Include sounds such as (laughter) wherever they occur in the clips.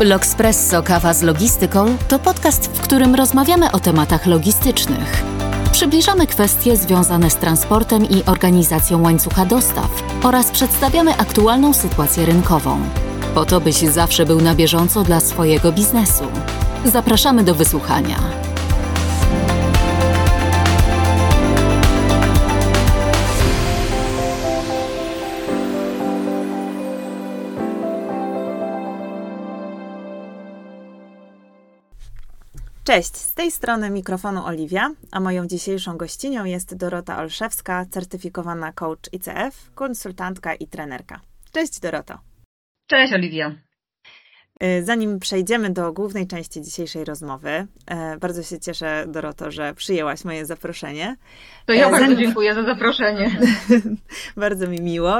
L'Oxpresso Kawa z Logistyką to podcast, w którym rozmawiamy o tematach logistycznych. Przybliżamy kwestie związane z transportem i organizacją łańcucha dostaw oraz przedstawiamy aktualną sytuację rynkową, po to byś zawsze był na bieżąco dla swojego biznesu. Zapraszamy do wysłuchania. Cześć, z tej strony mikrofonu Oliwia, a moją dzisiejszą gościnią jest Dorota Olszewska, certyfikowana coach ICF, konsultantka i trenerka. Cześć Doroto. Cześć Oliwia. Y, zanim przejdziemy do głównej części dzisiejszej rozmowy, y, bardzo się cieszę, Doroto, że przyjęłaś moje zaproszenie. To ja bardzo zanim... dziękuję za zaproszenie. (laughs) bardzo mi miło.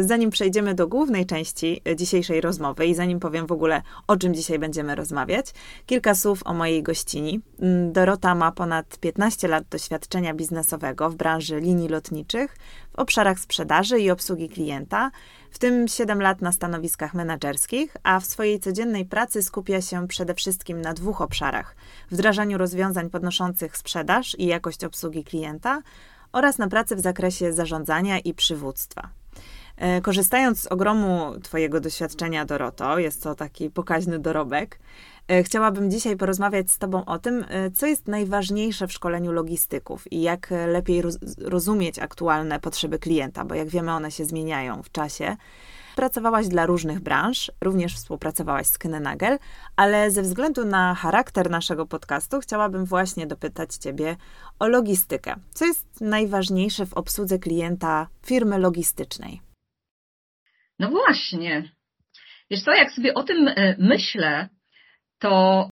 Zanim przejdziemy do głównej części dzisiejszej rozmowy i zanim powiem w ogóle, o czym dzisiaj będziemy rozmawiać, kilka słów o mojej gościni. Mm, Dorota ma ponad 15 lat doświadczenia biznesowego w branży linii lotniczych, w obszarach sprzedaży i obsługi klienta w tym 7 lat na stanowiskach menedżerskich, a w swojej codziennej pracy skupia się przede wszystkim na dwóch obszarach: wdrażaniu rozwiązań podnoszących sprzedaż i jakość obsługi klienta oraz na pracy w zakresie zarządzania i przywództwa. E, korzystając z ogromu Twojego doświadczenia, Doroto, jest to taki pokaźny dorobek, chciałabym dzisiaj porozmawiać z Tobą o tym, e, co jest najważniejsze w szkoleniu logistyków i jak lepiej rozumieć aktualne potrzeby klienta, bo jak wiemy, one się zmieniają w czasie. Pracowałaś dla różnych branż, również współpracowałaś z Kynnagel, ale ze względu na charakter naszego podcastu chciałabym właśnie dopytać Ciebie o logistykę. Co jest najważniejsze w obsłudze klienta firmy logistycznej? No właśnie. Wiesz co, jak sobie o tym e, myślę, to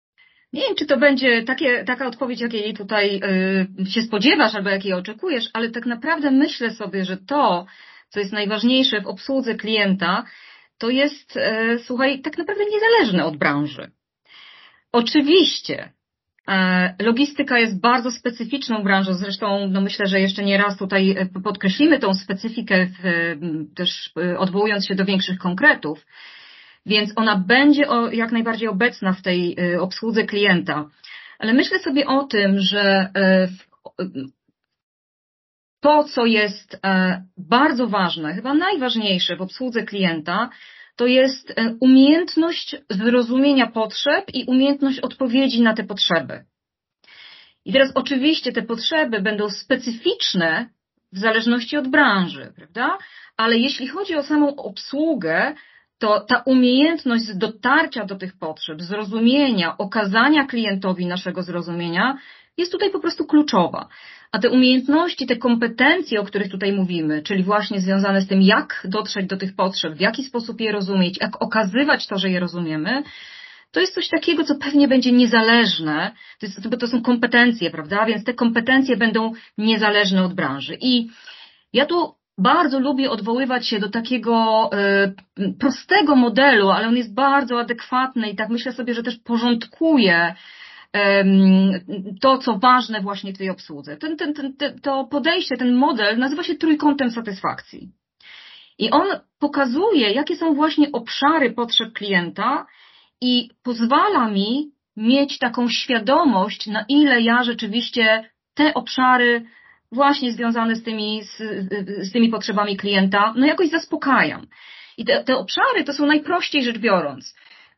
nie wiem, czy to będzie takie, taka odpowiedź, jakiej tutaj y, się spodziewasz albo jakiej oczekujesz, ale tak naprawdę myślę sobie, że to, co jest najważniejsze w obsłudze klienta, to jest, y, słuchaj, tak naprawdę niezależne od branży. Oczywiście, e, Logistyka jest bardzo specyficzną branżą, zresztą no myślę, że jeszcze nie raz tutaj e, podkreślimy tą specyfikę, w, też e, odwołując się do większych konkretów, więc ona będzie jak najbardziej obecna w tej y, obsłudze klienta. Ale myślę sobie o tym, że y, y, to, co jest e, bardzo ważne, chyba najważniejsze w obsłudze klienta, to jest e, umiejętność zrozumienia potrzeb i umiejętność odpowiedzi na te potrzeby. I teraz oczywiście te potrzeby będą specyficzne w zależności od branży, prawda? Ale jeśli chodzi o samą obsługę, to ta umiejętność dotarcia do tych potrzeb, zrozumienia, okazania klientowi naszego zrozumienia jest tutaj po prostu kluczowa. A te umiejętności, te kompetencje, o których tutaj mówimy, czyli właśnie związane z tym, jak dotrzeć do tych potrzeb, w jaki sposób je rozumieć, jak okazywać to, że je rozumiemy, to jest coś takiego, co pewnie będzie niezależne, to, jest, to są kompetencje, prawda? Więc te kompetencje będą niezależne od branży. I ja tu bardzo lubię odwoływać się do takiego y, prostego modelu, ale on jest bardzo adekwatny i tak myślę sobie, że też porządkuje to, co ważne właśnie w tej obsłudze. Ten, ten, ten, to podejście, ten model nazywa się trójkątem satysfakcji. I on pokazuje, jakie są właśnie obszary potrzeb klienta i pozwala mi mieć taką świadomość, na ile ja rzeczywiście te obszary właśnie związane z tymi, z, z tymi potrzebami klienta, no jakoś zaspokajam. I te, te obszary to są najprościej rzecz biorąc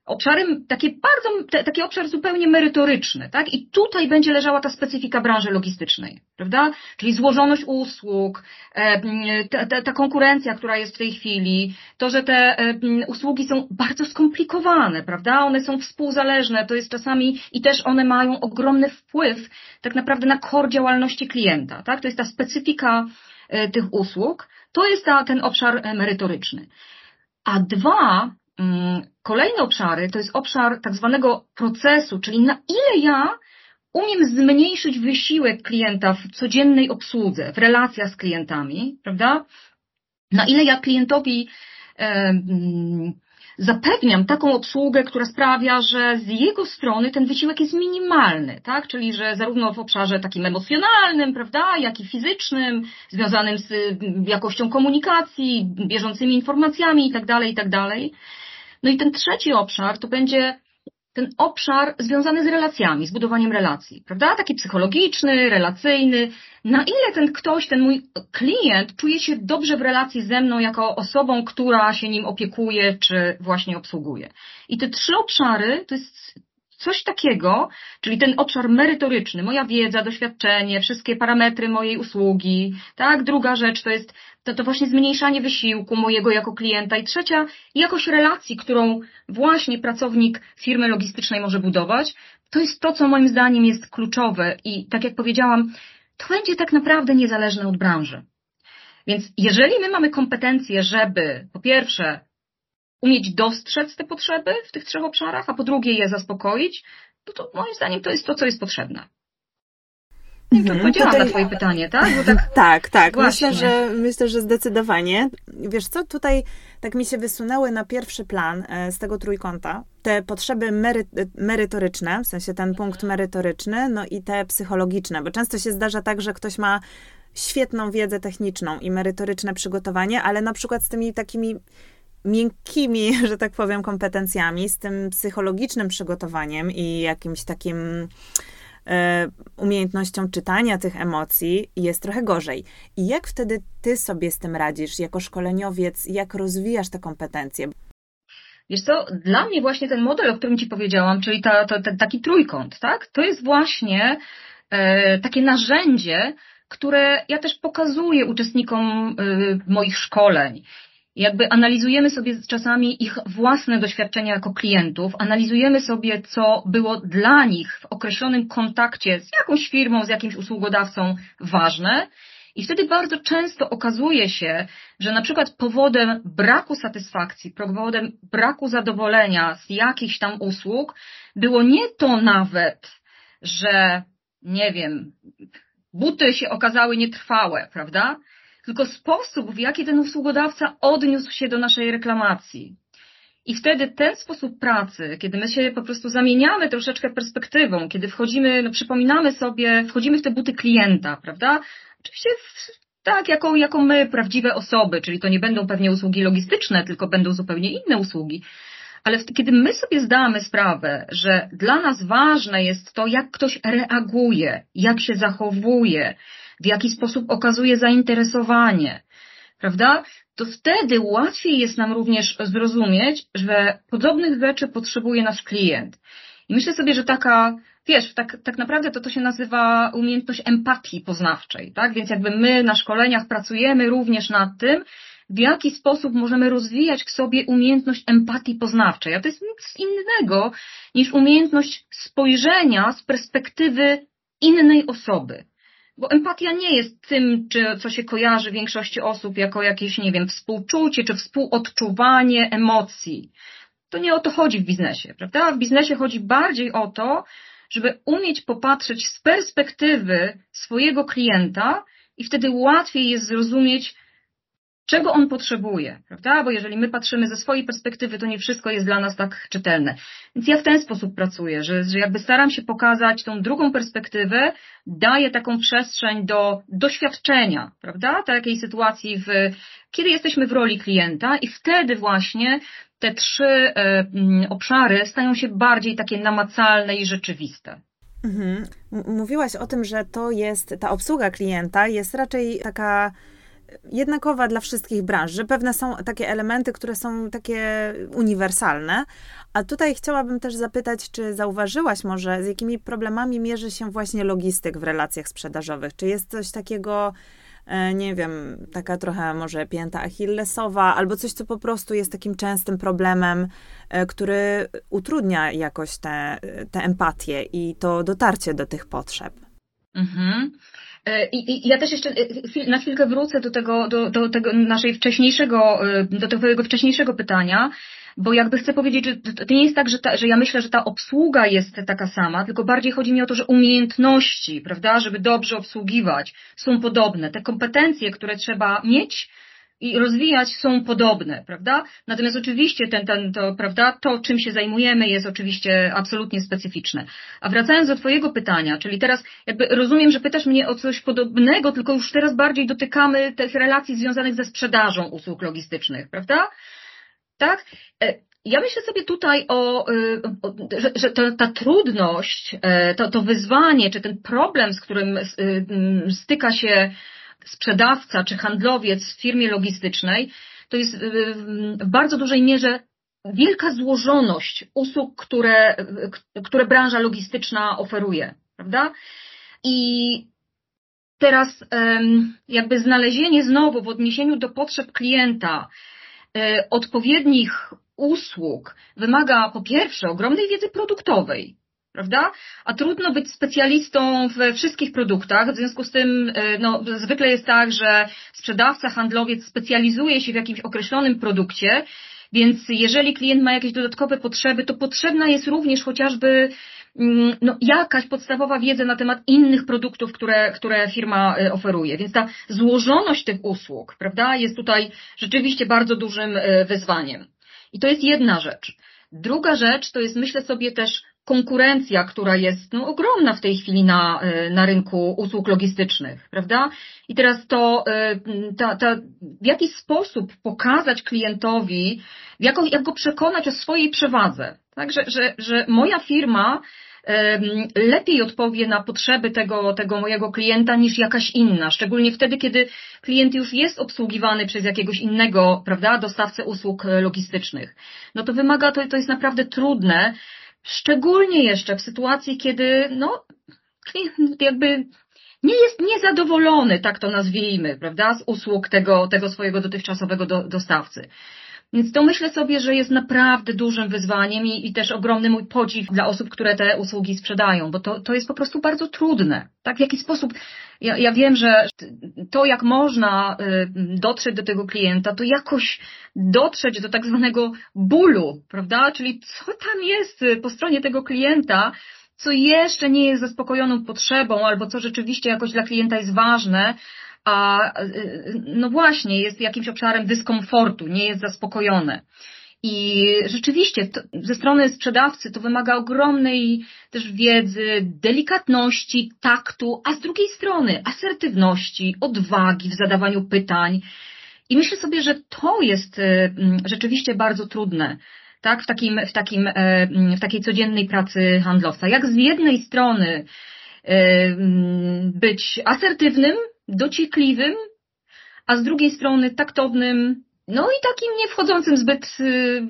obszary, takie bardzo, te, taki obszar zupełnie merytoryczny, tak? I tutaj będzie leżała ta specyfika branży logistycznej, prawda? Czyli złożoność usług, e, ta, ta, ta konkurencja, która jest w tej chwili, to, że te e, usługi są bardzo skomplikowane, prawda? One są współzależne, to jest czasami i też one mają ogromny wpływ tak naprawdę na kor działalności klienta, tak? To jest ta specyfika e, tych usług, to jest ta, ten obszar merytoryczny. A dwa, kolejne obszary to jest obszar tak zwanego procesu, czyli na ile ja umiem zmniejszyć wysiłek klienta w codziennej obsłudze, w relacjach z klientami, prawda? Na ile ja klientowi zapewniam taką obsługę, która sprawia, że z jego strony ten wysiłek jest minimalny, tak? Czyli, że zarówno w obszarze takim emocjonalnym, prawda, jak i fizycznym, związanym z jakością komunikacji, bieżącymi informacjami itd., tak itd., tak no i ten trzeci obszar to będzie ten obszar związany z relacjami, z budowaniem relacji, prawda? Taki psychologiczny, relacyjny. Na ile ten ktoś, ten mój klient czuje się dobrze w relacji ze mną jako osobą, która się nim opiekuje, czy właśnie obsługuje. I te trzy obszary to jest coś takiego, czyli ten obszar merytoryczny, moja wiedza, doświadczenie, wszystkie parametry mojej usługi, tak? Druga rzecz to jest to, to właśnie zmniejszanie wysiłku mojego jako klienta i trzecia jakość relacji, którą właśnie pracownik firmy logistycznej może budować. To jest to, co moim zdaniem jest kluczowe i tak jak powiedziałam, to będzie tak naprawdę niezależne od branży. Więc jeżeli my mamy kompetencje, żeby po pierwsze umieć dostrzec te potrzeby w tych trzech obszarach, a po drugie je zaspokoić, no to moim zdaniem to jest to, co jest potrzebne. Nie wiem, odpowiedziałam tutaj... na Twoje pytanie, tak? tak, (laughs) tak, tak. Myślę, że, myślę, że zdecydowanie. Wiesz co, tutaj tak mi się wysunęły na pierwszy plan e, z tego trójkąta te potrzeby mery, merytoryczne, w sensie ten punkt merytoryczny, no i te psychologiczne, bo często się zdarza tak, że ktoś ma świetną wiedzę techniczną i merytoryczne przygotowanie, ale na przykład z tymi takimi miękkimi, (laughs) że tak powiem, kompetencjami, z tym psychologicznym przygotowaniem i jakimś takim e, umiejętnością czytania tych emocji jest trochę gorzej. I jak wtedy ty sobie z tym radzisz jako szkoleniowiec, jak rozwijasz te kompetencje? Wiesz co, dla mnie właśnie ten model, o którym Ci powiedziałam, czyli ta, ta, ten taki trójkąt, tak? To jest właśnie e, takie narzędzie, które ja też pokazuję uczestnikom e, moich szkoleń jakby analizujemy sobie czasami ich własne doświadczenia jako klientów, analizujemy sobie, co było dla nich w określonym kontakcie z jakąś firmą, z jakimś usługodawcą ważne. I wtedy bardzo często okazuje się, że na przykład powodem braku satysfakcji, powodem braku zadowolenia z jakichś tam usług było nie to nawet, że nie wiem, buty się okazały nietrwałe, prawda? Tylko sposób, w jaki ten usługodawca odniósł się do naszej reklamacji. I wtedy ten sposób pracy, kiedy my się po prostu zamieniamy troszeczkę perspektywą, kiedy wchodzimy, no przypominamy sobie, wchodzimy w te buty klienta, prawda? Oczywiście tak, jako, jako my, prawdziwe osoby, czyli to nie będą pewnie usługi logistyczne, tylko będą zupełnie inne usługi. Ale kiedy my sobie zdamy sprawę, że dla nas ważne jest to, jak ktoś reaguje, jak się zachowuje, w jaki sposób okazuje zainteresowanie, prawda? To wtedy łatwiej jest nam również zrozumieć, że podobnych rzeczy potrzebuje nasz klient. I myślę sobie, że taka, wiesz, tak, tak naprawdę to to się nazywa umiejętność empatii poznawczej, tak? Więc jakby my na szkoleniach pracujemy również nad tym, w jaki sposób możemy rozwijać w sobie umiejętność empatii poznawczej. A to jest nic innego niż umiejętność spojrzenia z perspektywy innej osoby. Bo empatia nie jest tym, czy, co się kojarzy większości osób jako jakieś, nie wiem, współczucie czy współodczuwanie emocji. To nie o to chodzi w biznesie, prawda? W biznesie chodzi bardziej o to, żeby umieć popatrzeć z perspektywy swojego klienta i wtedy łatwiej jest zrozumieć, czego on potrzebuje, prawda? Bo jeżeli my patrzymy ze swojej perspektywy, to nie wszystko jest dla nas tak czytelne. Więc ja w ten sposób pracuję, że, że jakby staram się pokazać tą drugą perspektywę, daję taką przestrzeń do doświadczenia, prawda? Takiej sytuacji, w, kiedy jesteśmy w roli klienta i wtedy właśnie te trzy e, mm, obszary stają się bardziej takie namacalne i rzeczywiste. Mhm. Mówiłaś o tym, że to jest, ta obsługa klienta jest raczej taka jednakowa dla wszystkich branż, że pewne są takie elementy, które są takie uniwersalne. A tutaj chciałabym też zapytać, czy zauważyłaś może, z jakimi problemami mierzy się właśnie logistyk w relacjach sprzedażowych? Czy jest coś takiego, e, nie wiem, taka trochę może pięta achillesowa, albo coś, co po prostu jest takim częstym problemem, e, który utrudnia jakoś tę empatię i to dotarcie do tych potrzeb? Mhm. E, I, ja też jeszcze e, na chwilkę wrócę do tego, do, do tego naszej wcześniejszego, e, do tego wcześniejszego pytania, bo jakby chcę powiedzieć, że to nie jest tak, że, ta, że ja myślę, że ta obsługa jest taka sama, tylko bardziej chodzi mi o to, że umiejętności, prawda, żeby dobrze obsługiwać, są podobne. Te kompetencje, które trzeba mieć, i rozwijać są podobne, prawda? Natomiast oczywiście ten, ten, to, prawda, to, czym się zajmujemy, jest oczywiście absolutnie specyficzne. A wracając do Twojego pytania, czyli teraz jakby rozumiem, że pytasz mnie o coś podobnego, tylko już teraz bardziej dotykamy tych relacji związanych ze sprzedażą usług logistycznych, prawda? Tak? E, ja myślę sobie tutaj o, o że, że ta, ta, trudność, to, to wyzwanie, czy ten problem, z którym styka się sprzedawca czy handlowiec w firmie logistycznej, to jest w bardzo dużej mierze wielka złożoność usług, które, które branża logistyczna oferuje, prawda? I teraz jakby znalezienie znowu w odniesieniu do potrzeb klienta odpowiednich usług wymaga po pierwsze ogromnej wiedzy produktowej, prawda? A trudno być specjalistą we wszystkich produktach, w związku z tym e, no, zwykle jest tak, że sprzedawca, handlowiec specjalizuje się w jakimś określonym produkcie, więc jeżeli klient ma jakieś dodatkowe potrzeby, to potrzebna jest również chociażby mm, no, jakaś podstawowa wiedza na temat innych produktów, które, które firma e, oferuje. Więc ta złożoność tych usług, prawda, jest tutaj rzeczywiście bardzo dużym e, wyzwaniem. I to jest jedna rzecz. Druga rzecz to jest, myślę sobie, też konkurencja, która jest no, ogromna w tej chwili na, e, na rynku usług logistycznych, prawda? I teraz to, e, ta, ta, w jaki sposób pokazać klientowi, jak, jak go przekonać o swojej przewadze, tak? Że, że, że moja firma lepiej odpowie na potrzeby tego, tego mojego klienta niż jakaś inna, szczególnie wtedy, kiedy klient już jest obsługiwany przez jakiegoś innego, prawda, dostawcę usług e, logistycznych. No to wymaga, to, to jest naprawdę trudne, Szczególnie jeszcze w sytuacji, kiedy no, jakby nie jest niezadowolony, tak to nazwijmy, prawda, z usług tego, tego swojego dotychczasowego do, dostawcy. Więc to myślę sobie, że jest naprawdę dużym wyzwaniem i, i, też ogromny mój podziw dla osób, które te usługi sprzedają, bo to, to jest po prostu bardzo trudne. Tak, w jaki sposób, ja, ja wiem, że to jak można y, dotrzeć do tego klienta, to jakoś dotrzeć do tak zwanego bólu, prawda? Czyli co tam jest po stronie tego klienta, co jeszcze nie jest zaspokojoną potrzebą, albo co rzeczywiście jakoś dla klienta jest ważne, a no właśnie jest jakimś obszarem dyskomfortu, nie jest zaspokojone. I rzeczywiście to, ze strony sprzedawcy to wymaga ogromnej też wiedzy, delikatności, taktu, a z drugiej strony asertywności, odwagi w zadawaniu pytań. I myślę sobie, że to jest y, rzeczywiście bardzo trudne. Tak, w, takim, w, takim, e, w takiej codziennej pracy handlowca. Jak z jednej strony y, być asertywnym, dociekliwym, a z drugiej strony taktownym, no i takim nie wchodzącym zbyt, y,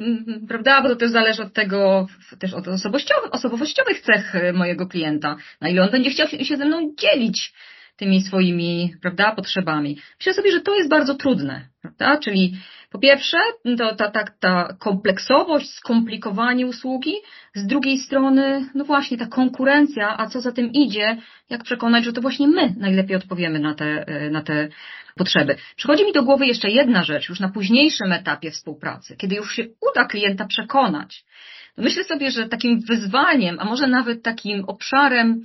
prawda, bo to też zależy od tego, też od osobowościowych, osobowościowych cech mojego klienta, na ile on będzie chciał się ze mną dzielić tymi swoimi, prawda, potrzebami. Myślę sobie, że to jest bardzo trudne, prawda, czyli po pierwsze, to ta, ta, ta kompleksowość, skomplikowanie usługi, z drugiej strony, no właśnie ta konkurencja, a co za tym idzie, jak przekonać, że to właśnie my najlepiej odpowiemy na te, na te potrzeby. Przychodzi mi do głowy jeszcze jedna rzecz, już na późniejszym etapie współpracy, kiedy już się uda klienta przekonać. Myślę sobie, że takim wyzwaniem, a może nawet takim obszarem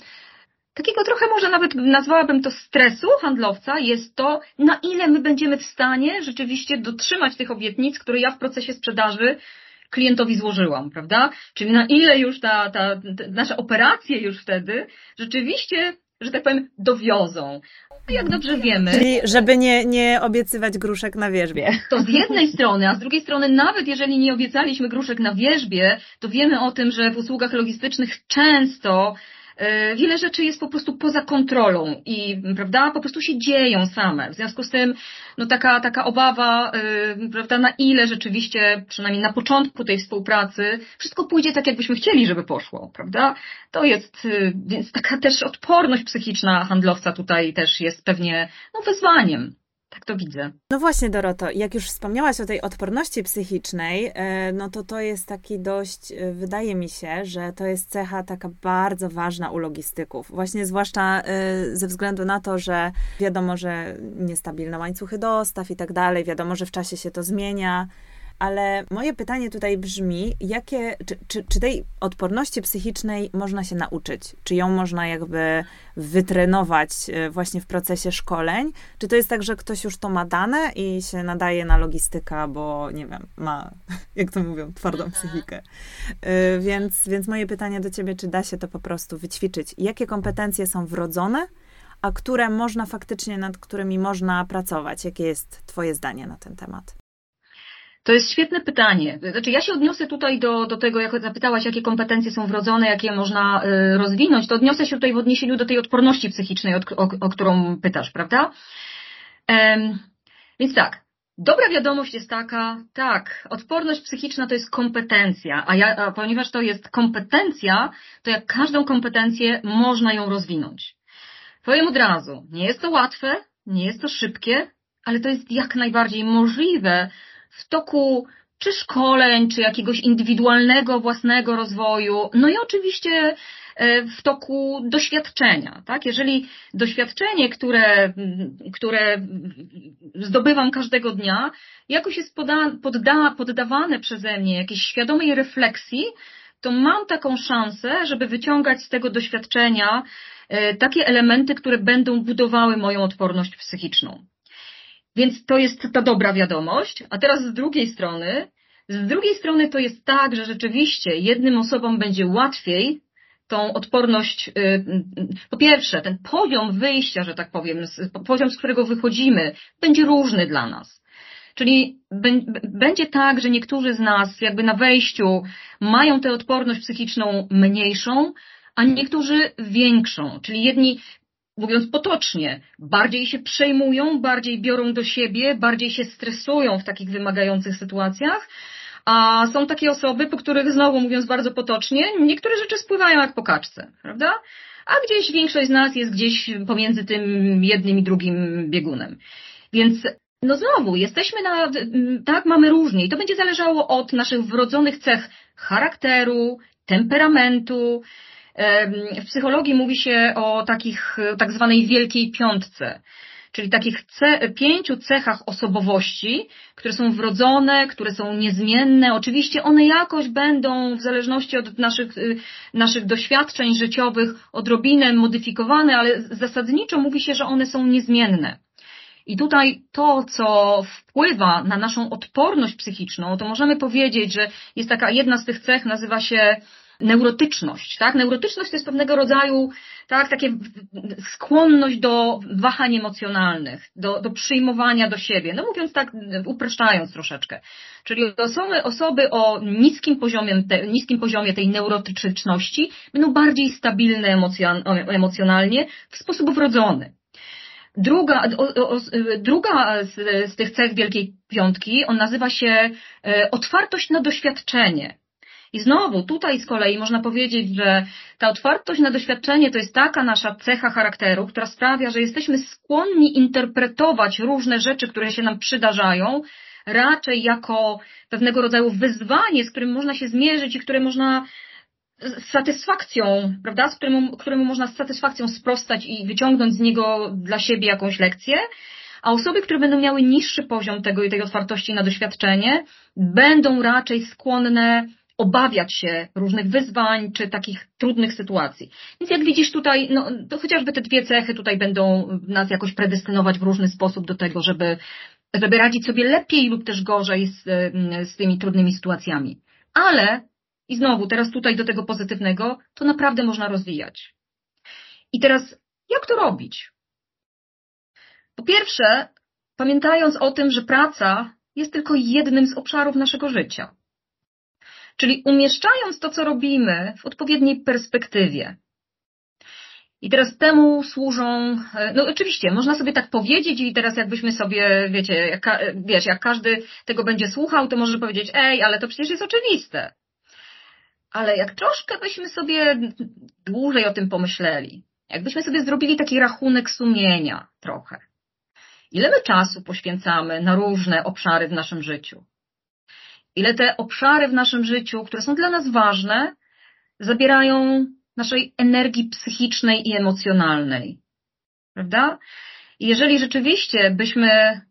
takiego trochę może nawet nazwałabym to stresu handlowca, jest to, na ile my będziemy w stanie rzeczywiście dotrzymać tych obietnic, które ja w procesie sprzedaży klientowi złożyłam, prawda? Czyli na ile już ta, ta, ta nasze operacje już wtedy rzeczywiście, że tak powiem, dowiozą. A jak dobrze wiemy. Czyli, żeby nie, nie obiecywać gruszek na wierzbie. To z jednej strony, a z drugiej strony, nawet jeżeli nie obiecaliśmy gruszek na wierzbie, to wiemy o tym, że w usługach logistycznych często wiele rzeczy jest po prostu poza kontrolą i, prawda, po prostu się dzieją same. W związku z tym, no taka, taka obawa, e, prawda, na ile rzeczywiście, przynajmniej na początku tej współpracy, wszystko pójdzie tak, jakbyśmy chcieli, żeby poszło, prawda? To jest, e, więc taka też odporność psychiczna handlowca tutaj też jest pewnie, no, wyzwaniem. Tak to widzę. No właśnie, Doroto, jak już wspomniałaś o tej odporności psychicznej, e, no to to jest taki dość, e, wydaje mi się, że to jest cecha taka bardzo ważna u logistyków. Właśnie zwłaszcza e, ze względu na to, że wiadomo, że niestabilne łańcuchy dostaw i tak dalej, wiadomo, że w czasie się to zmienia ale moje pytanie tutaj brzmi, jakie, czy, czy, czy, tej odporności psychicznej można się nauczyć? Czy ją można jakby wytrenować e, właśnie w procesie szkoleń? Czy to jest tak, że ktoś już to ma dane i się nadaje na logistyka, bo nie wiem, ma, (laughs) jak to mówią, twardą psychikę. E, więc, więc moje pytanie do ciebie, czy da się to po prostu wyćwiczyć? Jakie kompetencje są wrodzone? a które można faktycznie, nad którymi można pracować? Jakie jest Twoje zdanie na ten temat? To jest świetne pytanie. Znaczy, ja się odniosę tutaj do, do tego, jak zapytałaś, jakie kompetencje są wrodzone, jakie można y, rozwinąć, to odniosę się tutaj w odniesieniu do tej odporności psychicznej, o, o, o którą pytasz, prawda? Um, więc tak, Dobra wiadomość jest taka, tak, odporność psychiczna to jest kompetencja, a, ja, a ponieważ to jest kompetencja, to jak każdą kompetencję można ją rozwinąć. Powiem od razu, nie jest to łatwe, nie jest to szybkie, ale to jest jak najbardziej możliwe w toku czy szkoleń, czy jakiegoś indywidualnego własnego rozwoju, no i oczywiście e, w toku doświadczenia, tak? Jeżeli doświadczenie, które, które zdobywam każdego dnia, jakoś jest poda, podda, poddawane przeze mnie jakiejś świadomej refleksji, to mam taką szansę, żeby wyciągać z tego doświadczenia e, takie elementy, które będą budowały moją odporność psychiczną. Więc to jest ta dobra wiadomość. A teraz z drugiej strony, z drugiej strony to jest tak, że rzeczywiście jednym osobom będzie łatwiej tą odporność, y, y, po pierwsze, ten poziom wyjścia, że tak powiem, poziom, z którego wychodzimy, będzie różny dla nas. Czyli będzie tak, że niektórzy z nas jakby na wejściu mają tę odporność psychiczną mniejszą, a niektórzy większą. Czyli jedni mówiąc potocznie, bardziej się przejmują, bardziej biorą do siebie, bardziej się stresują w takich wymagających sytuacjach, a są takie osoby, po których znowu mówiąc bardzo potocznie, niektóre rzeczy spływają jak po kaczce, prawda? A gdzieś większość z nas jest gdzieś pomiędzy tym jednym i drugim biegunem. Więc no znowu, jesteśmy na, tak, mamy różnie i to będzie zależało od naszych wrodzonych cech charakteru, temperamentu, w psychologii mówi się o takich, tak zwanej wielkiej piątce, czyli takich ce, pięciu cechach osobowości, które są wrodzone, które są niezmienne. Oczywiście one jakoś będą, w zależności od naszych, y, naszych doświadczeń życiowych, odrobinę modyfikowane, ale zasadniczo mówi się, że one są niezmienne. I tutaj to, co wpływa na naszą odporność psychiczną, to możemy powiedzieć, że jest taka jedna z tych cech, nazywa się neurotyczność, tak? Neurotyczność to jest pewnego rodzaju, tak, takie skłonność do wahań emocjonalnych, do, do przyjmowania do siebie, no mówiąc tak, upraszczając troszeczkę. Czyli osoby, osoby o niskim poziomie, te, niskim poziomie tej neurotyczności będą bardziej stabilne emocjonalnie w sposób wrodzony. Druga, o, o, druga z, z tych cech Wielkiej Piątki, on nazywa się e, otwartość na doświadczenie. I znowu tutaj z kolei można powiedzieć, że ta otwartość na doświadczenie to jest taka nasza cecha charakteru, która sprawia, że jesteśmy skłonni interpretować różne rzeczy, które się nam przydarzają, raczej jako pewnego rodzaju wyzwanie, z którym można się zmierzyć i które można z satysfakcją, prawda, z którym, któremu można z satysfakcją sprostać i wyciągnąć z niego dla siebie jakąś lekcję, a osoby, które będą miały niższy poziom tego i tej otwartości na doświadczenie, będą raczej skłonne obawiać się różnych wyzwań czy takich trudnych sytuacji. Więc jak widzisz tutaj, no, to chociażby te dwie cechy tutaj będą nas jakoś predestynować w różny sposób do tego, żeby, żeby radzić sobie lepiej lub też gorzej z, z tymi trudnymi sytuacjami. Ale, i znowu, teraz tutaj do tego pozytywnego, to naprawdę można rozwijać. I teraz, jak to robić? Po pierwsze, pamiętając o tym, że praca jest tylko jednym z obszarów naszego życia. Czyli umieszczając to, co robimy w odpowiedniej perspektywie. I teraz temu służą, e, no oczywiście, można sobie tak powiedzieć i teraz jakbyśmy sobie, wiecie, jak, wiesz, jak każdy tego będzie słuchał, to może powiedzieć, ej, ale to przecież jest oczywiste. Ale jak troszkę byśmy sobie dłużej o tym pomyśleli, jakbyśmy sobie zrobili taki rachunek sumienia trochę, ile my czasu poświęcamy na różne obszary w naszym życiu? Ile te obszary w naszym życiu, które są dla nas ważne, zabierają naszej energii psychicznej i emocjonalnej. Prawda? I jeżeli rzeczywiście byśmy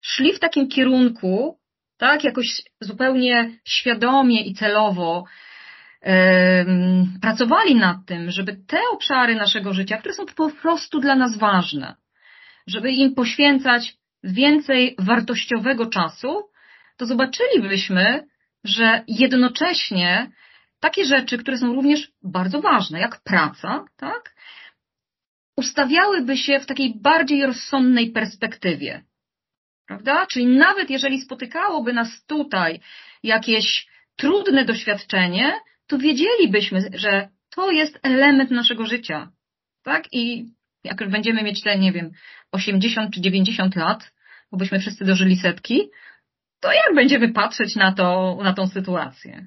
szli w takim kierunku, tak, jakoś zupełnie świadomie i celowo pracowali nad tym, żeby te obszary naszego życia, które są po prostu dla nas ważne, żeby im poświęcać więcej wartościowego czasu, to zobaczylibyśmy, że jednocześnie takie rzeczy, które są również bardzo ważne, jak praca, tak, ustawiałyby się w takiej bardziej rozsądnej perspektywie. prawda? Czyli nawet jeżeli spotykałoby nas tutaj jakieś trudne doświadczenie, to wiedzielibyśmy, że to jest element naszego życia, tak? I jak już będziemy mieć te, nie wiem, 80 czy 90 lat, bo byśmy wszyscy dożyli setki, to jak będziemy patrzeć na, to, na tą sytuację?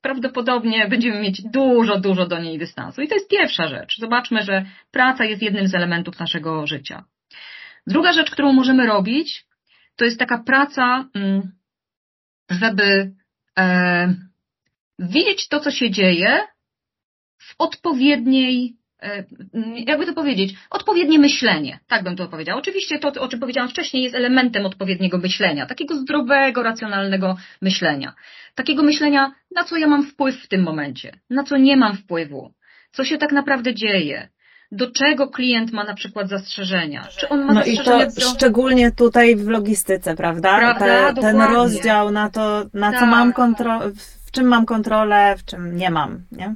Prawdopodobnie będziemy mieć dużo, dużo do niej dystansu. I to jest pierwsza rzecz. Zobaczmy, że praca jest jednym z elementów naszego życia. Druga rzecz, którą możemy robić, to jest taka praca, mm, żeby e, widzieć to, co się dzieje w odpowiedniej jakby to powiedzieć, odpowiednie myślenie, tak bym to powiedział. Oczywiście to, o czym powiedziałam wcześniej, jest elementem odpowiedniego myślenia, takiego zdrowego, racjonalnego myślenia. Takiego myślenia, na co ja mam wpływ w tym momencie, na co nie mam wpływu, co się tak naprawdę dzieje, do czego klient ma na przykład zastrzeżenia. Czy on ma no zastrzeżenia i to do... szczególnie tutaj w logistyce, prawda? prawda? Te, ten rozdział na to, na tak. co mam kontrolę, w czym mam kontrolę, w czym nie mam, nie?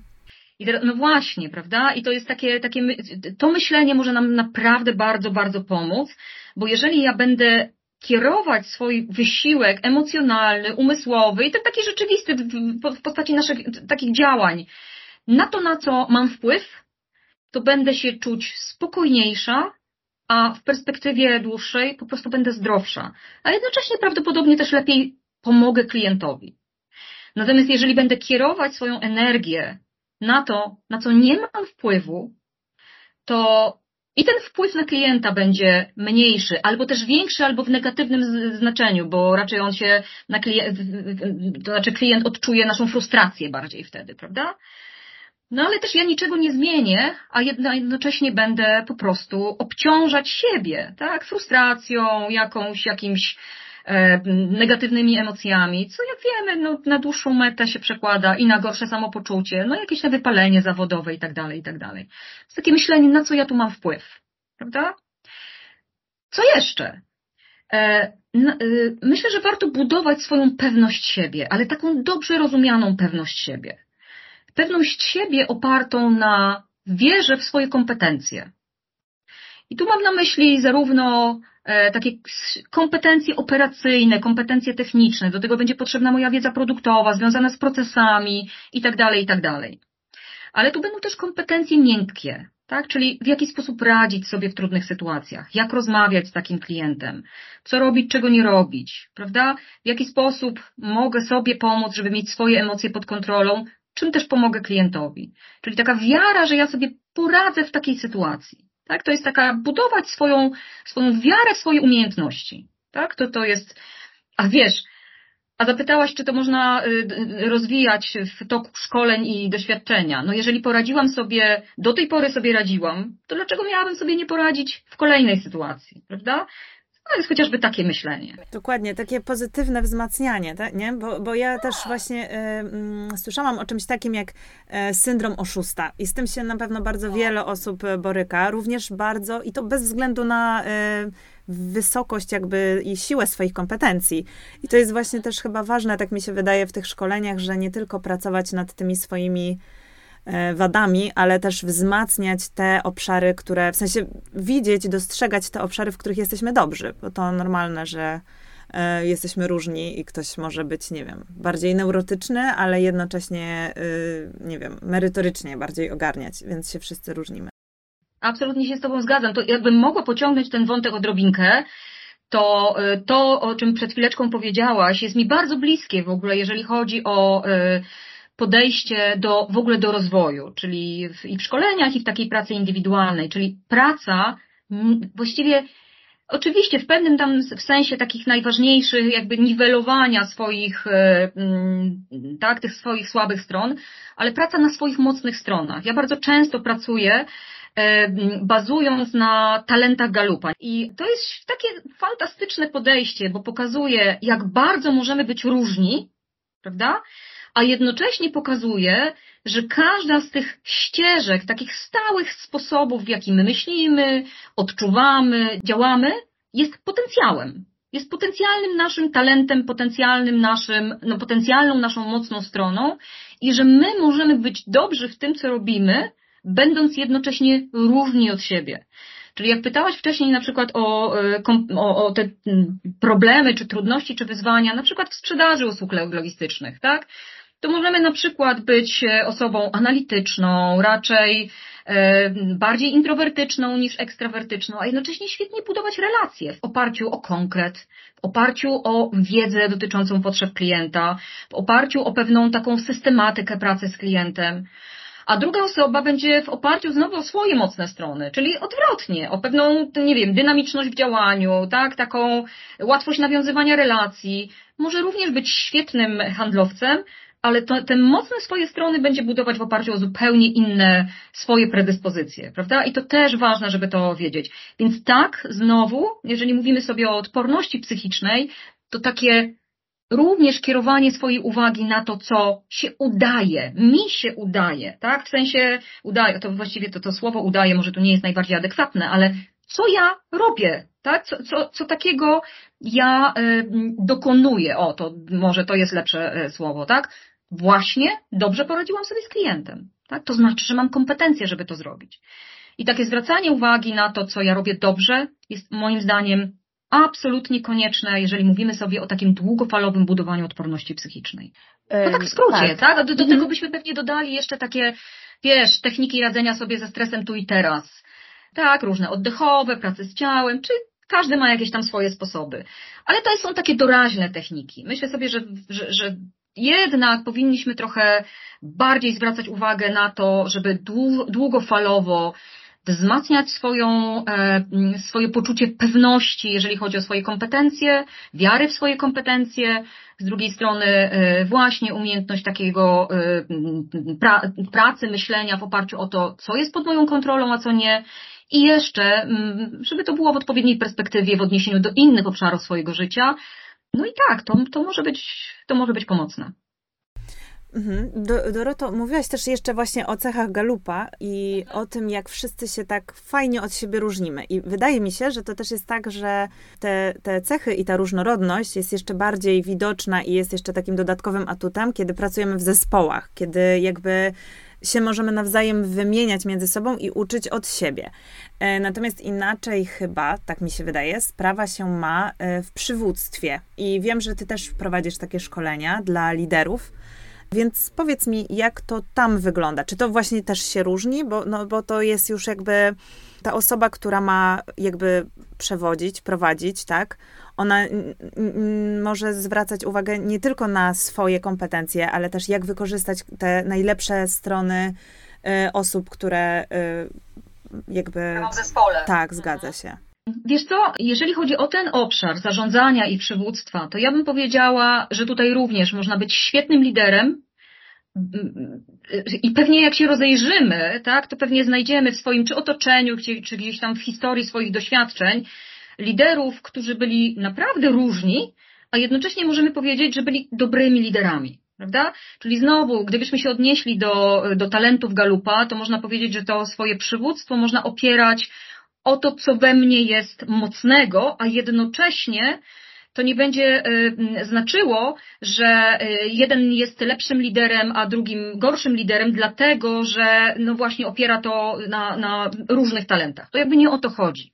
I teraz, no właśnie, prawda? I to jest takie, takie, to myślenie może nam naprawdę bardzo, bardzo pomóc, bo jeżeli ja będę kierować swój wysiłek emocjonalny, umysłowy i ten taki rzeczywisty w postaci naszych takich działań na to, na co mam wpływ, to będę się czuć spokojniejsza, a w perspektywie dłuższej po prostu będę zdrowsza, a jednocześnie prawdopodobnie też lepiej pomogę klientowi. Natomiast jeżeli będę kierować swoją energię na to, na co nie mam wpływu, to i ten wpływ na klienta będzie mniejszy, albo też większy, albo w negatywnym znaczeniu, bo raczej on się na klient, to znaczy klient odczuje naszą frustrację bardziej wtedy, prawda? No ale też ja niczego nie zmienię, a jednocześnie będę po prostu obciążać siebie, tak? Frustracją, jakąś, jakimś negatywnymi emocjami, co jak wiemy, no, na dłuższą metę się przekłada i na gorsze samopoczucie, no jakieś na wypalenie zawodowe i tak dalej, i tak dalej. Jest takie myślenie, na co ja tu mam wpływ, prawda? Co jeszcze? E, e, myślę, że warto budować swoją pewność siebie, ale taką dobrze rozumianą pewność siebie. Pewność siebie opartą na wierze w swoje kompetencje. I tu mam na myśli zarówno E, takie kompetencje operacyjne, kompetencje techniczne, do tego będzie potrzebna moja wiedza produktowa, związana z procesami i tak dalej, i tak. Ale tu będą też kompetencje miękkie, tak? Czyli w jaki sposób radzić sobie w trudnych sytuacjach, jak rozmawiać z takim klientem, co robić, czego nie robić, prawda? W jaki sposób mogę sobie pomóc, żeby mieć swoje emocje pod kontrolą, czym też pomogę klientowi. Czyli taka wiara, że ja sobie poradzę w takiej sytuacji. Tak? To jest taka budować swoją, swoją wiarę w swoje umiejętności. Tak? To, to jest, a wiesz, a zapytałaś, czy to można y, rozwijać w toku szkoleń i doświadczenia. No jeżeli poradziłam sobie, do tej pory sobie radziłam, to dlaczego miałabym sobie nie poradzić w kolejnej sytuacji, prawda? No jest chociażby takie myślenie. Dokładnie, takie pozytywne wzmacnianie, tak, nie? Bo, bo ja też właśnie y, y, słyszałam o czymś takim jak y, syndrom oszusta i z tym się na pewno bardzo wiele osób e, boryka, również bardzo i to bez względu na e, wysokość jakby i siłę swoich kompetencji. I to jest właśnie też chyba ważne, tak mi się wydaje w tych szkoleniach, że nie tylko pracować nad tymi swoimi wadami, ale też wzmacniać te obszary, które, w sensie widzieć, dostrzegać te obszary, w których jesteśmy dobrzy, bo to normalne, że e, jesteśmy różni i ktoś może być, nie wiem, bardziej neurotyczny, ale jednocześnie, y, nie wiem, merytorycznie bardziej ogarniać, więc się wszyscy różnimy. Absolutnie się z Tobą zgadzam. To jakbym mogła pociągnąć ten wątek odrobinkę, to to, o czym przed chwileczką powiedziałaś, jest mi bardzo bliskie w ogóle, jeżeli chodzi o podejście do, w ogóle do rozwoju, czyli w, i w szkoleniach, i w takiej pracy indywidualnej, czyli praca właściwie Oczywiście w pewnym tam w sensie takich najważniejszych jakby niwelowania swoich, e, tak, tych swoich słabych stron, ale praca na swoich mocnych stronach. Ja bardzo często pracuję e, bazując na talentach Galupa. I to jest takie fantastyczne podejście, bo pokazuje, jak bardzo możemy być różni, prawda? A jednocześnie pokazuje, że każda z tych ścieżek, takich stałych sposobów, w jaki my myślimy, odczuwamy, działamy, jest potencjałem. Jest potencjalnym naszym talentem, potencjalnym naszym, no, potencjalną naszą mocną stroną i że my możemy być dobrzy w tym, co robimy, będąc jednocześnie różni od siebie. Czyli jak pytałaś wcześniej na przykład o, e, o, o te problemy, czy trudności, czy wyzwania, na przykład w sprzedaży usług logistycznych, tak? To możemy na przykład być e, osobą analityczną, raczej e, bardziej introwertyczną niż ekstrawertyczną, a jednocześnie świetnie budować relacje w oparciu o konkret, w oparciu o wiedzę dotyczącą potrzeb klienta, w oparciu o pewną taką systematykę pracy z klientem a druga osoba będzie w oparciu znowu o swoje mocne strony, czyli odwrotnie, o pewną, nie wiem, dynamiczność w działaniu, tak, taką łatwość nawiązywania relacji. Może również być świetnym handlowcem, ale to, te mocne swoje strony będzie budować w oparciu o zupełnie inne swoje predyspozycje, prawda? I to też ważne, żeby to wiedzieć. Więc tak, znowu, jeżeli mówimy sobie o odporności psychicznej, to takie również kierowanie swojej uwagi na to, co się udaje, mi się udaje, tak? W sensie udaje, to właściwie to, to słowo udaje może tu nie jest najbardziej adekwatne, ale co ja robię, tak? Co, co, co takiego ja y, dokonuję, o to może to jest lepsze y, słowo, tak? Właśnie dobrze poradziłam sobie z klientem, tak? To znaczy, że mam kompetencje, żeby to zrobić. I takie zwracanie uwagi na to, co ja robię dobrze, jest moim zdaniem absolutnie konieczne, jeżeli mówimy sobie o takim długofalowym budowaniu odporności psychicznej. No tak w skrócie, tak? tak? Do, do tego byśmy pewnie dodali jeszcze takie, wiesz, techniki radzenia sobie ze stresem tu i teraz. Tak, różne oddechowe, prace z ciałem, czy każdy ma jakieś tam swoje sposoby. Ale to są takie doraźne techniki. Myślę sobie, że, że, że jednak powinniśmy trochę bardziej zwracać uwagę na to, żeby długofalowo wzmacniać swoją, e, swoje poczucie pewności, jeżeli chodzi o swoje kompetencje, wiary w swoje kompetencje, z drugiej strony e, właśnie umiejętność takiego e, pracy, myślenia w oparciu o to, co jest pod moją kontrolą, a co nie. I jeszcze, żeby to było w odpowiedniej perspektywie w odniesieniu do innych obszarów swojego życia. No i tak, to, to, może, być, to może być pomocne. Mhm. Do, Doroto, mówiłaś też jeszcze właśnie o cechach Galupa i o tym, jak wszyscy się tak fajnie od siebie różnimy. I wydaje mi się, że to też jest tak, że te, te cechy i ta różnorodność jest jeszcze bardziej widoczna i jest jeszcze takim dodatkowym atutem, kiedy pracujemy w zespołach, kiedy jakby się możemy nawzajem wymieniać między sobą i uczyć od siebie. E, natomiast inaczej chyba, tak mi się wydaje, sprawa się ma e, w przywództwie. I wiem, że ty też prowadzisz takie szkolenia dla liderów. Więc powiedz mi, jak to tam wygląda? Czy to właśnie też się różni? Bo, no, bo to jest już jakby ta osoba, która ma jakby przewodzić, prowadzić, tak? Ona może zwracać uwagę nie tylko na swoje kompetencje, ale też jak wykorzystać te najlepsze strony y, osób, które y, jakby. W zespole. Tak, zgadza się. Wiesz co, jeżeli chodzi o ten obszar zarządzania i przywództwa, to ja bym powiedziała, że tutaj również można być świetnym liderem i pewnie jak się rozejrzymy, tak, to pewnie znajdziemy w swoim czy otoczeniu, czy gdzieś tam w historii swoich doświadczeń liderów, którzy byli naprawdę różni, a jednocześnie możemy powiedzieć, że byli dobrymi liderami. Prawda? Czyli znowu, gdybyśmy się odnieśli do, do talentów Galupa, to można powiedzieć, że to swoje przywództwo można opierać o to, co we mnie jest mocnego, a jednocześnie to nie będzie y, znaczyło, że y, jeden jest lepszym liderem, a drugim gorszym liderem, dlatego że no właśnie opiera to na, na różnych talentach. To jakby nie o to chodzi.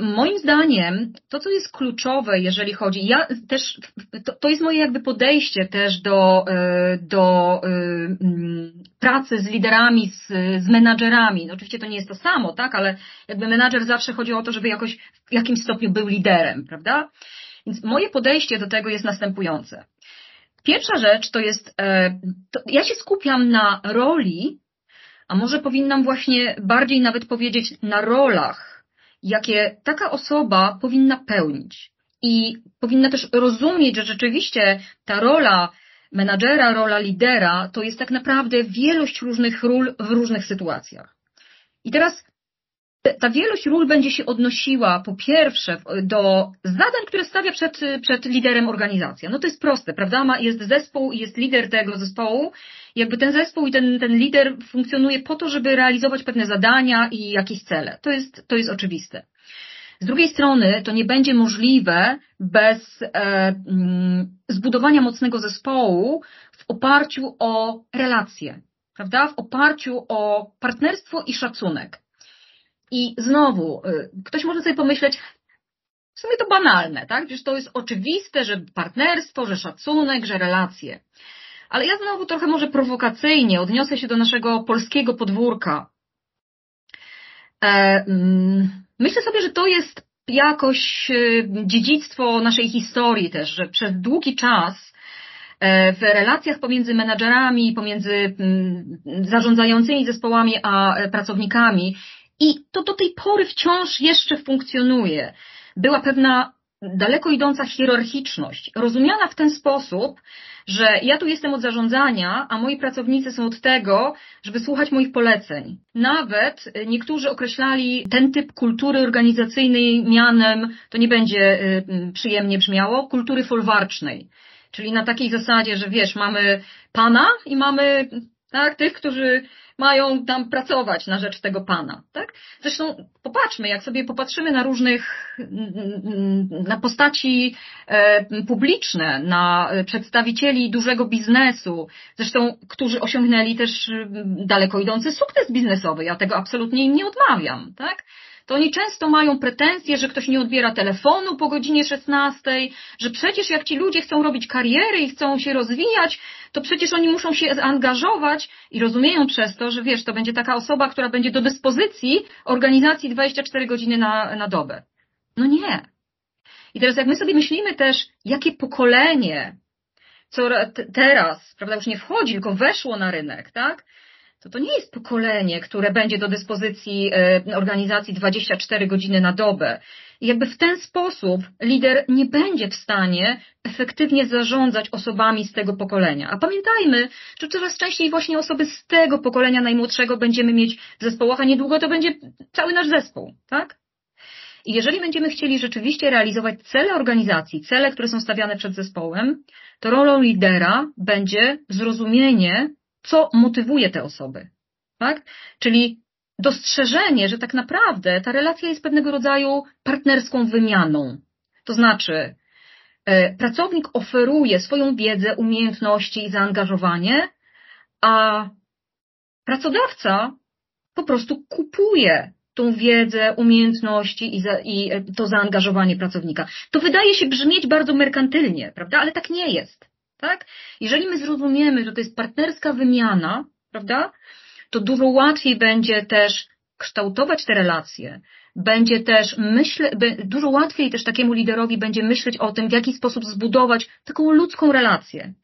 Moim zdaniem, to co jest kluczowe, jeżeli chodzi, ja też, to, to jest moje jakby podejście też do, e, do e, mm, pracy z liderami, z, z menadżerami. No, oczywiście to nie jest to samo, tak, ale jakby menadżer zawsze chodzi o to, żeby jakoś w jakimś stopniu był liderem, prawda? Więc moje podejście do tego jest następujące. Pierwsza rzecz to jest, e, to ja się skupiam na roli, a może powinnam właśnie bardziej nawet powiedzieć na rolach, jakie taka osoba powinna pełnić. I powinna też rozumieć, że rzeczywiście ta rola menadżera, rola lidera to jest tak naprawdę wielość różnych ról w różnych sytuacjach. I teraz ta wielość ról będzie się odnosiła po pierwsze do zadań, które stawia przed, przed liderem organizacja. No to jest proste, prawda? Ma, jest zespół i jest lider tego zespołu. Jakby ten zespół i ten, ten lider funkcjonuje po to, żeby realizować pewne zadania i jakieś cele. To jest, to jest oczywiste. Z drugiej strony to nie będzie możliwe bez e, mm, zbudowania mocnego zespołu w oparciu o relacje, prawda? W oparciu o partnerstwo i szacunek. I znowu, y, ktoś może sobie pomyśleć, w sumie to banalne, tak? Przecież to jest oczywiste, że partnerstwo, że szacunek, że relacje. Ale ja znowu trochę może prowokacyjnie odniosę się do naszego polskiego podwórka. E, mm, myślę sobie, że to jest jakoś y, dziedzictwo naszej historii też, że przez długi czas e, w relacjach pomiędzy menadżerami, pomiędzy mm, zarządzającymi zespołami a e, pracownikami i to do tej pory wciąż jeszcze funkcjonuje. Była pewna daleko idąca hierarchiczność, rozumiana w ten sposób, że ja tu jestem od zarządzania, a moi pracownicy są od tego, żeby słuchać moich poleceń. Nawet niektórzy określali ten typ kultury organizacyjnej mianem, to nie będzie y, przyjemnie brzmiało, kultury folwarcznej. Czyli na takiej zasadzie, że wiesz, mamy pana i mamy tak, tych, którzy mają tam pracować na rzecz tego pana, tak? Zresztą popatrzmy, jak sobie popatrzymy na różnych, na postaci e, publiczne, na przedstawicieli dużego biznesu, zresztą, którzy osiągnęli też daleko idący sukces biznesowy, ja tego absolutnie im nie odmawiam, tak? To oni często mają pretensje, że ktoś nie odbiera telefonu po godzinie 16, że przecież jak ci ludzie chcą robić kariery i chcą się rozwijać, to przecież oni muszą się zaangażować i rozumieją przez to, że wiesz, to będzie taka osoba, która będzie do dyspozycji organizacji 24 godziny na, na dobę. No nie. I teraz jak my sobie myślimy też, jakie pokolenie co teraz, prawda, już nie wchodzi, tylko weszło na rynek, tak? To to nie jest pokolenie, które będzie do dyspozycji e, organizacji 24 godziny na dobę. I jakby w ten sposób lider nie będzie w stanie efektywnie zarządzać osobami z tego pokolenia. A pamiętajmy, że coraz częściej właśnie osoby z tego pokolenia najmłodszego będziemy mieć w zespołach, a niedługo to będzie cały nasz zespół, tak? I jeżeli będziemy chcieli rzeczywiście realizować cele organizacji, cele, które są stawiane przed zespołem, to rolą lidera będzie zrozumienie co motywuje te osoby. Tak? Czyli dostrzeżenie, że tak naprawdę ta relacja jest pewnego rodzaju partnerską wymianą. To znaczy, e, pracownik oferuje swoją wiedzę, umiejętności i zaangażowanie, a pracodawca po prostu kupuje tą wiedzę, umiejętności i, za, i e, to zaangażowanie pracownika. To wydaje się brzmieć bardzo merkantylnie, prawda? Ale tak nie jest tak? Jeżeli my zrozumiemy, że to jest partnerska wymiana, prawda? To dużo łatwiej będzie też kształtować te relacje, będzie też myśleć, dużo łatwiej też takiemu liderowi będzie myśleć o tym, w jaki sposób zbudować taką ludzką relację.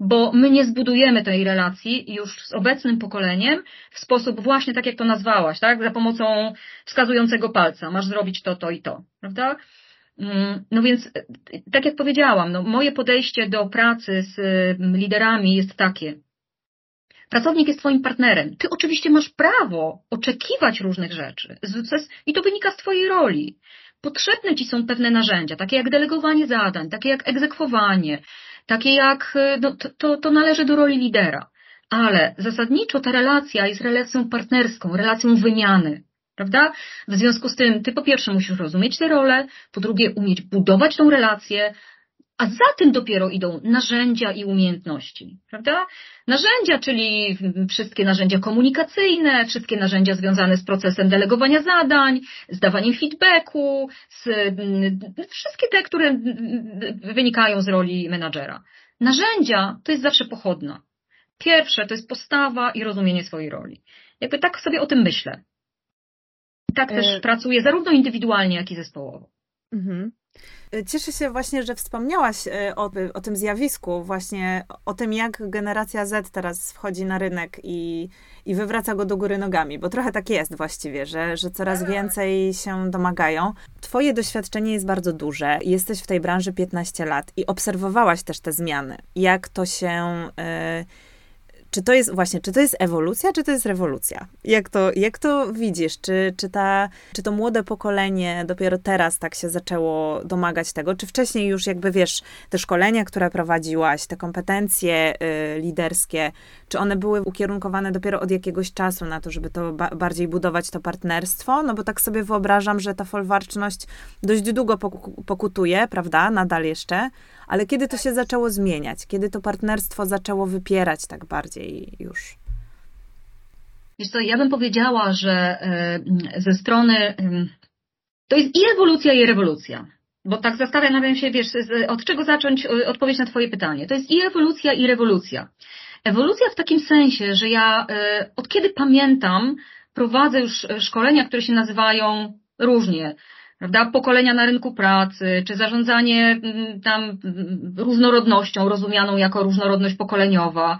Bo my nie zbudujemy tej relacji już z obecnym pokoleniem w sposób właśnie tak, jak to nazwałaś, tak? Za pomocą wskazującego palca. Masz zrobić to, to i to, prawda? Mm, no więc, tak jak powiedziałam, no moje podejście do pracy z mm, liderami jest takie. Pracownik jest Twoim partnerem. Ty oczywiście masz prawo oczekiwać różnych rzeczy i to wynika z Twojej roli. Potrzebne Ci są pewne narzędzia, takie jak delegowanie zadań, takie jak egzekwowanie, takie jak, no, to, to, to należy do roli lidera. Ale zasadniczo ta relacja jest relacją partnerską, relacją wymiany. Prawda? W związku z tym, ty po pierwsze musisz rozumieć tę rolę, po drugie umieć budować tą relację, a za tym dopiero idą narzędzia i umiejętności, prawda? Narzędzia, czyli wszystkie narzędzia komunikacyjne, wszystkie narzędzia związane z procesem delegowania zadań, z dawaniem feedbacku, z, wszystkie te, które wynikają z roli menadżera. Narzędzia to jest zawsze pochodna. Pierwsze to jest postawa i rozumienie swojej roli. Jakby tak sobie o tym myślę tak też e... pracuję zarówno indywidualnie, jak i zespołowo. Mhm. E, cieszę się właśnie, że wspomniałaś e, o, o, tym zjawisku, właśnie o tym, jak generacja Z teraz wchodzi na rynek i, i wywraca go do góry nogami, bo trochę tak jest właściwie, że, że coraz tak. więcej się domagają. Twoje doświadczenie jest bardzo duże, jesteś w tej branży 15 lat i obserwowałaś też te zmiany. Jak to się. Yy, czy to jest właśnie, czy to jest ewolucja, czy to jest rewolucja? Jak to, jak to widzisz? Czy, czy, ta, czy to młode pokolenie dopiero teraz tak się zaczęło domagać tego? Czy wcześniej już jakby wiesz, te szkolenia, które prowadziłaś, te kompetencje y, liderskie, czy one były ukierunkowane dopiero od jakiegoś czasu na to, żeby to ba bardziej budować to partnerstwo? No bo tak sobie wyobrażam, że ta folwarczność dość długo pokutuje, prawda? Nadal jeszcze ale kiedy to się zaczęło zmieniać? Kiedy to partnerstwo zaczęło wypierać tak bardziej już? Wiesz co, ja bym powiedziała, że e, ze strony to jest i ewolucja, i rewolucja. Bo tak zastanawiam się, wiesz, od czego zacząć odpowiedź na Twoje pytanie. To jest i ewolucja, i rewolucja. Ewolucja w takim sensie, że ja od kiedy pamiętam, prowadzę już szkolenia, które się nazywają różnie prawda, pokolenia na rynku pracy, czy zarządzanie mm, tam mm, różnorodnością, rozumianą jako różnorodność pokoleniowa.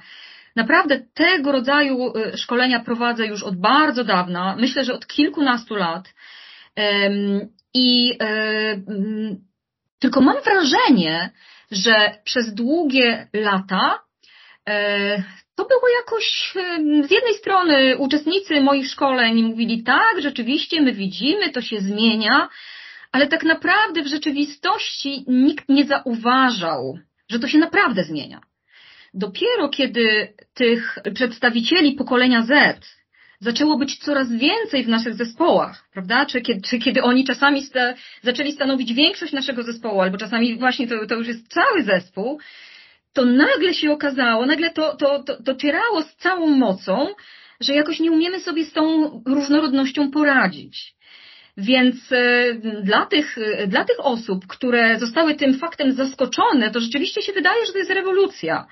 Naprawdę tego rodzaju y, szkolenia prowadzę już od bardzo dawna, myślę, że od kilkunastu lat. I e, mm, tylko mam wrażenie, że przez długie lata e, to było jakoś, z jednej strony uczestnicy moich szkoleń mówili tak, rzeczywiście my widzimy, to się zmienia, ale tak naprawdę w rzeczywistości nikt nie zauważał, że to się naprawdę zmienia. Dopiero kiedy tych przedstawicieli pokolenia Z zaczęło być coraz więcej w naszych zespołach, prawda? Czy kiedy, czy kiedy oni czasami sta, zaczęli stanowić większość naszego zespołu, albo czasami właśnie to, to już jest cały zespół, to nagle się okazało, nagle to, to, to docierało z całą mocą, że jakoś nie umiemy sobie z tą różnorodnością poradzić. Więc e, dla tych, e, dla tych osób, które zostały tym faktem zaskoczone, to rzeczywiście się wydaje, że to jest rewolucja.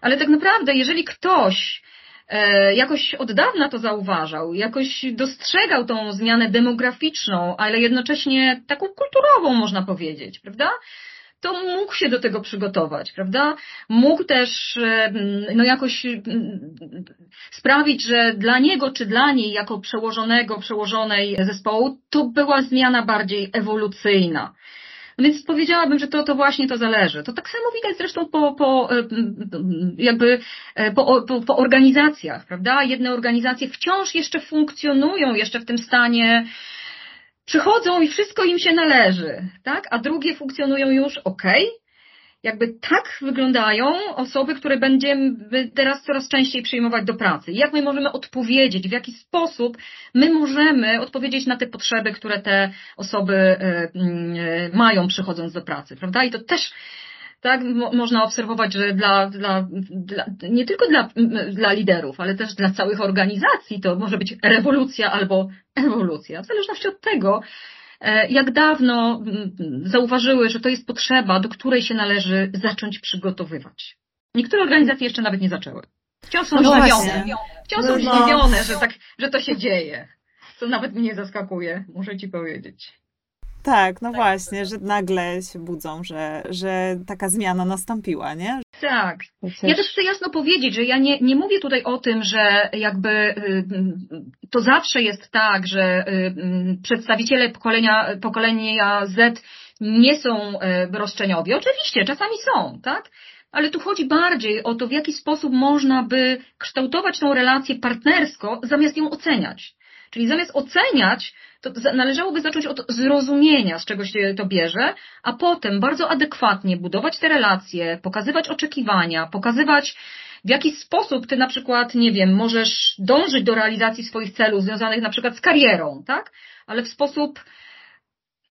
Ale tak naprawdę, jeżeli ktoś e, jakoś od dawna to zauważał, jakoś dostrzegał tą zmianę demograficzną, ale jednocześnie taką kulturową, można powiedzieć, prawda? To mógł się do tego przygotować, prawda? Mógł też no jakoś sprawić, że dla niego czy dla niej jako przełożonego, przełożonej zespołu to była zmiana bardziej ewolucyjna. Więc powiedziałabym, że to, to właśnie to zależy. To tak samo widać zresztą po, po jakby e, po, po, po organizacjach, prawda? Jedne organizacje wciąż jeszcze funkcjonują, jeszcze w tym stanie przychodzą i wszystko im się należy, tak? A drugie funkcjonują już ok. Jakby tak wyglądają osoby, które będziemy teraz coraz częściej przyjmować do pracy. Jak my możemy odpowiedzieć, w jaki sposób my możemy odpowiedzieć na te potrzeby, które te osoby e, e, mają przychodząc do pracy, prawda? I to też tak, mo można obserwować, że dla, dla, dla, nie tylko dla, dla liderów, ale też dla całych organizacji to może być rewolucja albo ewolucja, w zależności od tego, e, jak dawno zauważyły, że to jest potrzeba, do której się należy zacząć przygotowywać. Niektóre organizacje jeszcze nawet nie zaczęły. Wciąż są no zdziwione, wciąż są no. zdziwione, że, tak, że to się dzieje. Co nawet mnie zaskakuje, muszę ci powiedzieć. Tak, no tak, właśnie, że nagle się budzą, że, że taka zmiana nastąpiła, nie? Tak. Ja też chcę jasno powiedzieć, że ja nie, nie mówię tutaj o tym, że jakby y, to zawsze jest tak, że y, przedstawiciele pokolenia, pokolenia Z nie są y, roszczeniowi. Oczywiście, czasami są, tak? Ale tu chodzi bardziej o to, w jaki sposób można by kształtować tą relację partnersko, zamiast ją oceniać. Czyli zamiast oceniać, to należałoby zacząć od zrozumienia, z czego się to bierze, a potem bardzo adekwatnie budować te relacje, pokazywać oczekiwania, pokazywać w jaki sposób ty na przykład, nie wiem, możesz dążyć do realizacji swoich celów związanych na przykład z karierą, tak? Ale w sposób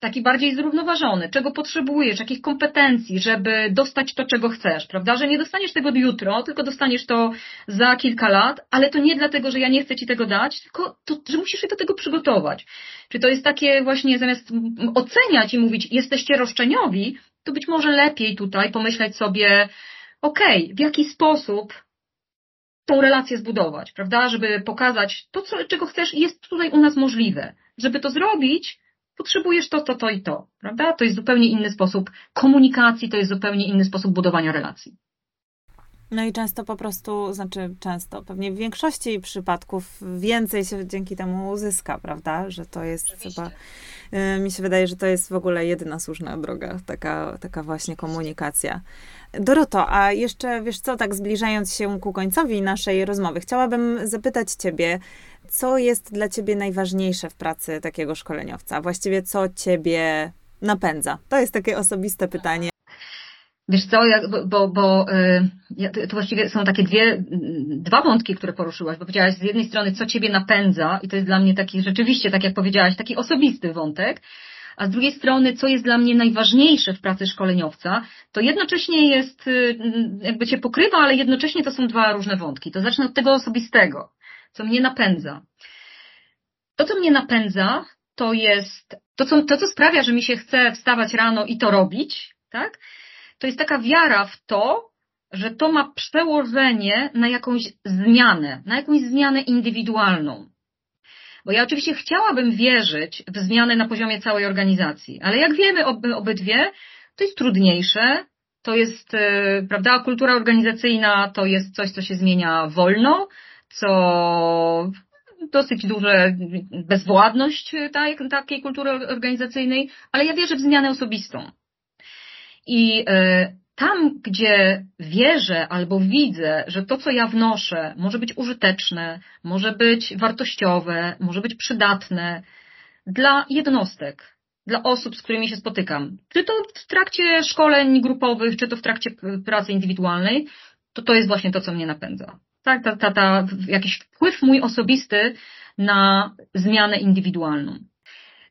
taki bardziej zrównoważony, czego potrzebujesz, jakich kompetencji, żeby dostać to, czego chcesz, prawda? Że nie dostaniesz tego jutro, tylko dostaniesz to za kilka lat, ale to nie dlatego, że ja nie chcę ci tego dać, tylko to, że musisz się do tego przygotować. Czy to jest takie właśnie zamiast oceniać i mówić, jesteście roszczeniowi, to być może lepiej tutaj pomyśleć sobie, okej, okay, w jaki sposób tą relację zbudować, prawda? Żeby pokazać to, co, czego chcesz, jest tutaj u nas możliwe. Żeby to zrobić, potrzebujesz to, to, to i to, prawda? To jest zupełnie inny sposób komunikacji, to jest zupełnie inny sposób budowania relacji. No i często po prostu, znaczy często, pewnie w większości przypadków więcej się dzięki temu uzyska, prawda? Że to jest Oczywiście. chyba, y, mi się wydaje, że to jest w ogóle jedyna słuszna droga, taka, taka właśnie komunikacja. Doroto, a jeszcze wiesz co, tak zbliżając się ku końcowi naszej rozmowy, chciałabym zapytać Ciebie, co jest dla Ciebie najważniejsze w pracy takiego szkoleniowca? Właściwie co Ciebie napędza? To jest takie osobiste pytanie. Wiesz co, ja, bo, bo y, to właściwie są takie dwie, dwa wątki, które poruszyłaś, bo powiedziałaś z jednej strony, co ciebie napędza i to jest dla mnie taki rzeczywiście, tak jak powiedziałaś, taki osobisty wątek, a z drugiej strony, co jest dla mnie najważniejsze w pracy szkoleniowca, to jednocześnie jest, y, jakby cię pokrywa, ale jednocześnie to są dwa różne wątki. To zacznę od tego osobistego co mnie napędza. To, co mnie napędza, to jest to co, to, co sprawia, że mi się chce wstawać rano i to robić, tak? To jest taka wiara w to, że to ma przełożenie na jakąś zmianę, na jakąś zmianę indywidualną. Bo ja oczywiście chciałabym wierzyć w zmianę na poziomie całej organizacji, ale jak wiemy obydwie, to jest trudniejsze, to jest, e, prawda, kultura organizacyjna to jest coś, co się zmienia wolno, co dosyć duże bezwładność tak, takiej kultury organizacyjnej, ale ja wierzę w zmianę osobistą. I e, tam, gdzie wierzę albo widzę, że to, co ja wnoszę, może być użyteczne, może być wartościowe, może być przydatne dla jednostek, dla osób, z którymi się spotykam, czy to w trakcie szkoleń grupowych, czy to w trakcie pracy indywidualnej, to to jest właśnie to, co mnie napędza. Tak, ta, ta, ta, jakiś wpływ mój osobisty na zmianę indywidualną.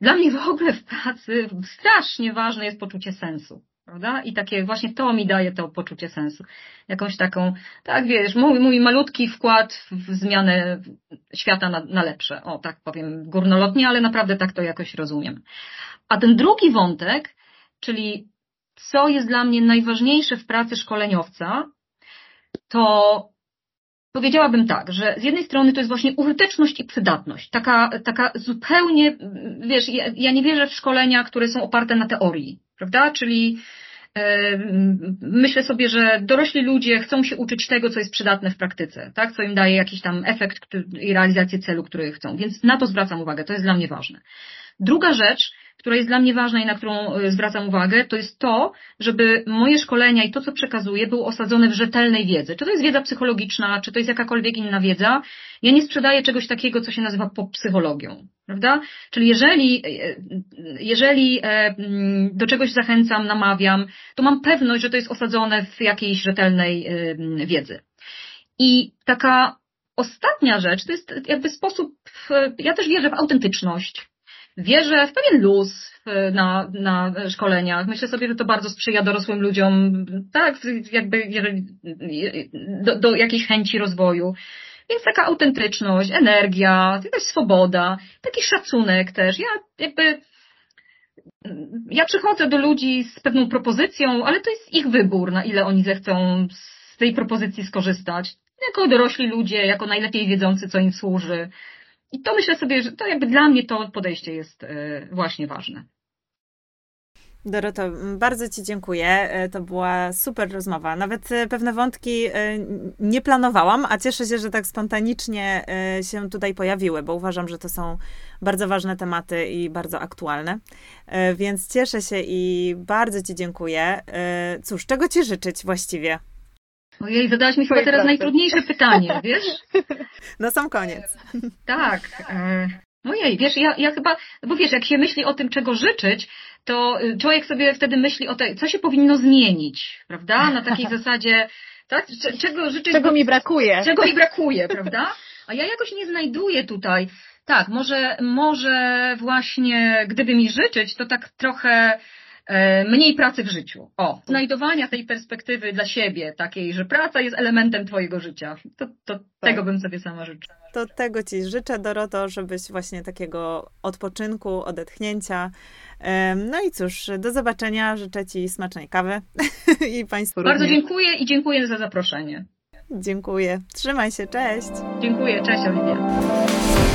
Dla mnie w ogóle w pracy strasznie ważne jest poczucie sensu prawda? I takie właśnie to mi daje to poczucie sensu. Jakąś taką, tak wiesz, mój, mój malutki wkład w zmianę świata na, na lepsze. O, tak powiem górnolotnie, ale naprawdę tak to jakoś rozumiem. A ten drugi wątek, czyli co jest dla mnie najważniejsze w pracy szkoleniowca, to powiedziałabym tak, że z jednej strony to jest właśnie użyteczność i przydatność. Taka, taka zupełnie, wiesz, ja, ja nie wierzę w szkolenia, które są oparte na teorii prawda? Czyli myślę sobie, że dorośli ludzie chcą się uczyć tego, co jest przydatne w praktyce, tak? Co im daje jakiś tam efekt i realizację celu, który chcą. Więc na to zwracam uwagę, to jest dla mnie ważne. Druga rzecz, która jest dla mnie ważna i na którą e, zwracam uwagę, to jest to, żeby moje szkolenia i to, co przekazuję, było osadzone w rzetelnej wiedzy. Czy to jest wiedza psychologiczna, czy to jest jakakolwiek inna wiedza. Ja nie sprzedaję czegoś takiego, co się nazywa psychologią, prawda? Czyli jeżeli, e, jeżeli e, mm, do czegoś zachęcam, namawiam, to mam pewność, że to jest osadzone w jakiejś rzetelnej wiedzy. I taka ostatnia rzecz to jest jakby sposób, ja też wierzę w autentyczność, Wierzę w pewien luz na, na szkoleniach. Myślę sobie, że to bardzo sprzyja dorosłym ludziom, tak, jakby do, do jakiejś chęci rozwoju. Więc taka autentyczność, energia, jakaś swoboda, taki szacunek też. Ja jakby ja przychodzę do ludzi z pewną propozycją, ale to jest ich wybór, na ile oni zechcą z tej propozycji skorzystać. Jako dorośli ludzie, jako najlepiej wiedzący, co im służy. I to myślę sobie, że to jakby dla mnie to podejście jest e, właśnie ważne. Doroto, bardzo Ci dziękuję. E, to była super rozmowa. Nawet e, pewne wątki nie planowałam, a cieszę się, że tak spontanicznie się tutaj pojawiły, bo uważam, że to są bardzo ważne tematy i bardzo aktualne. Więc cieszę się i bardzo Ci dziękuję. Cóż, czego Ci życzyć właściwie? Ojej, zadałaś mi chyba teraz pracy. najtrudniejsze pytanie, (laughs) wiesz? Na sam koniec. Tak. E, ojej, wiesz, ja, ja chyba, bo wiesz, jak się myśli o tym, czego życzyć, to y, człowiek sobie wtedy myśli o tym, co się powinno zmienić, prawda? Na takiej (laughs) zasadzie, tak? Czego życzyć? Czego mi brakuje? Czego mi brakuje, (laughs) prawda? A ja jakoś nie znajduję tutaj. Tak, może, może właśnie, gdyby mi życzyć, to tak trochę E, mniej pracy w życiu. O, znajdowania tej perspektywy dla siebie, takiej, że praca jest elementem Twojego życia. To, to tak. tego bym sobie sama życzyła. To tego Ci życzę, Doroto, żebyś właśnie takiego odpoczynku, odetchnięcia. No i cóż, do zobaczenia. Życzę Ci smacznej kawy (laughs) i Państwu Bardzo również. dziękuję i dziękuję za zaproszenie. Dziękuję. Trzymaj się, cześć. Dziękuję, cześć Oliwia.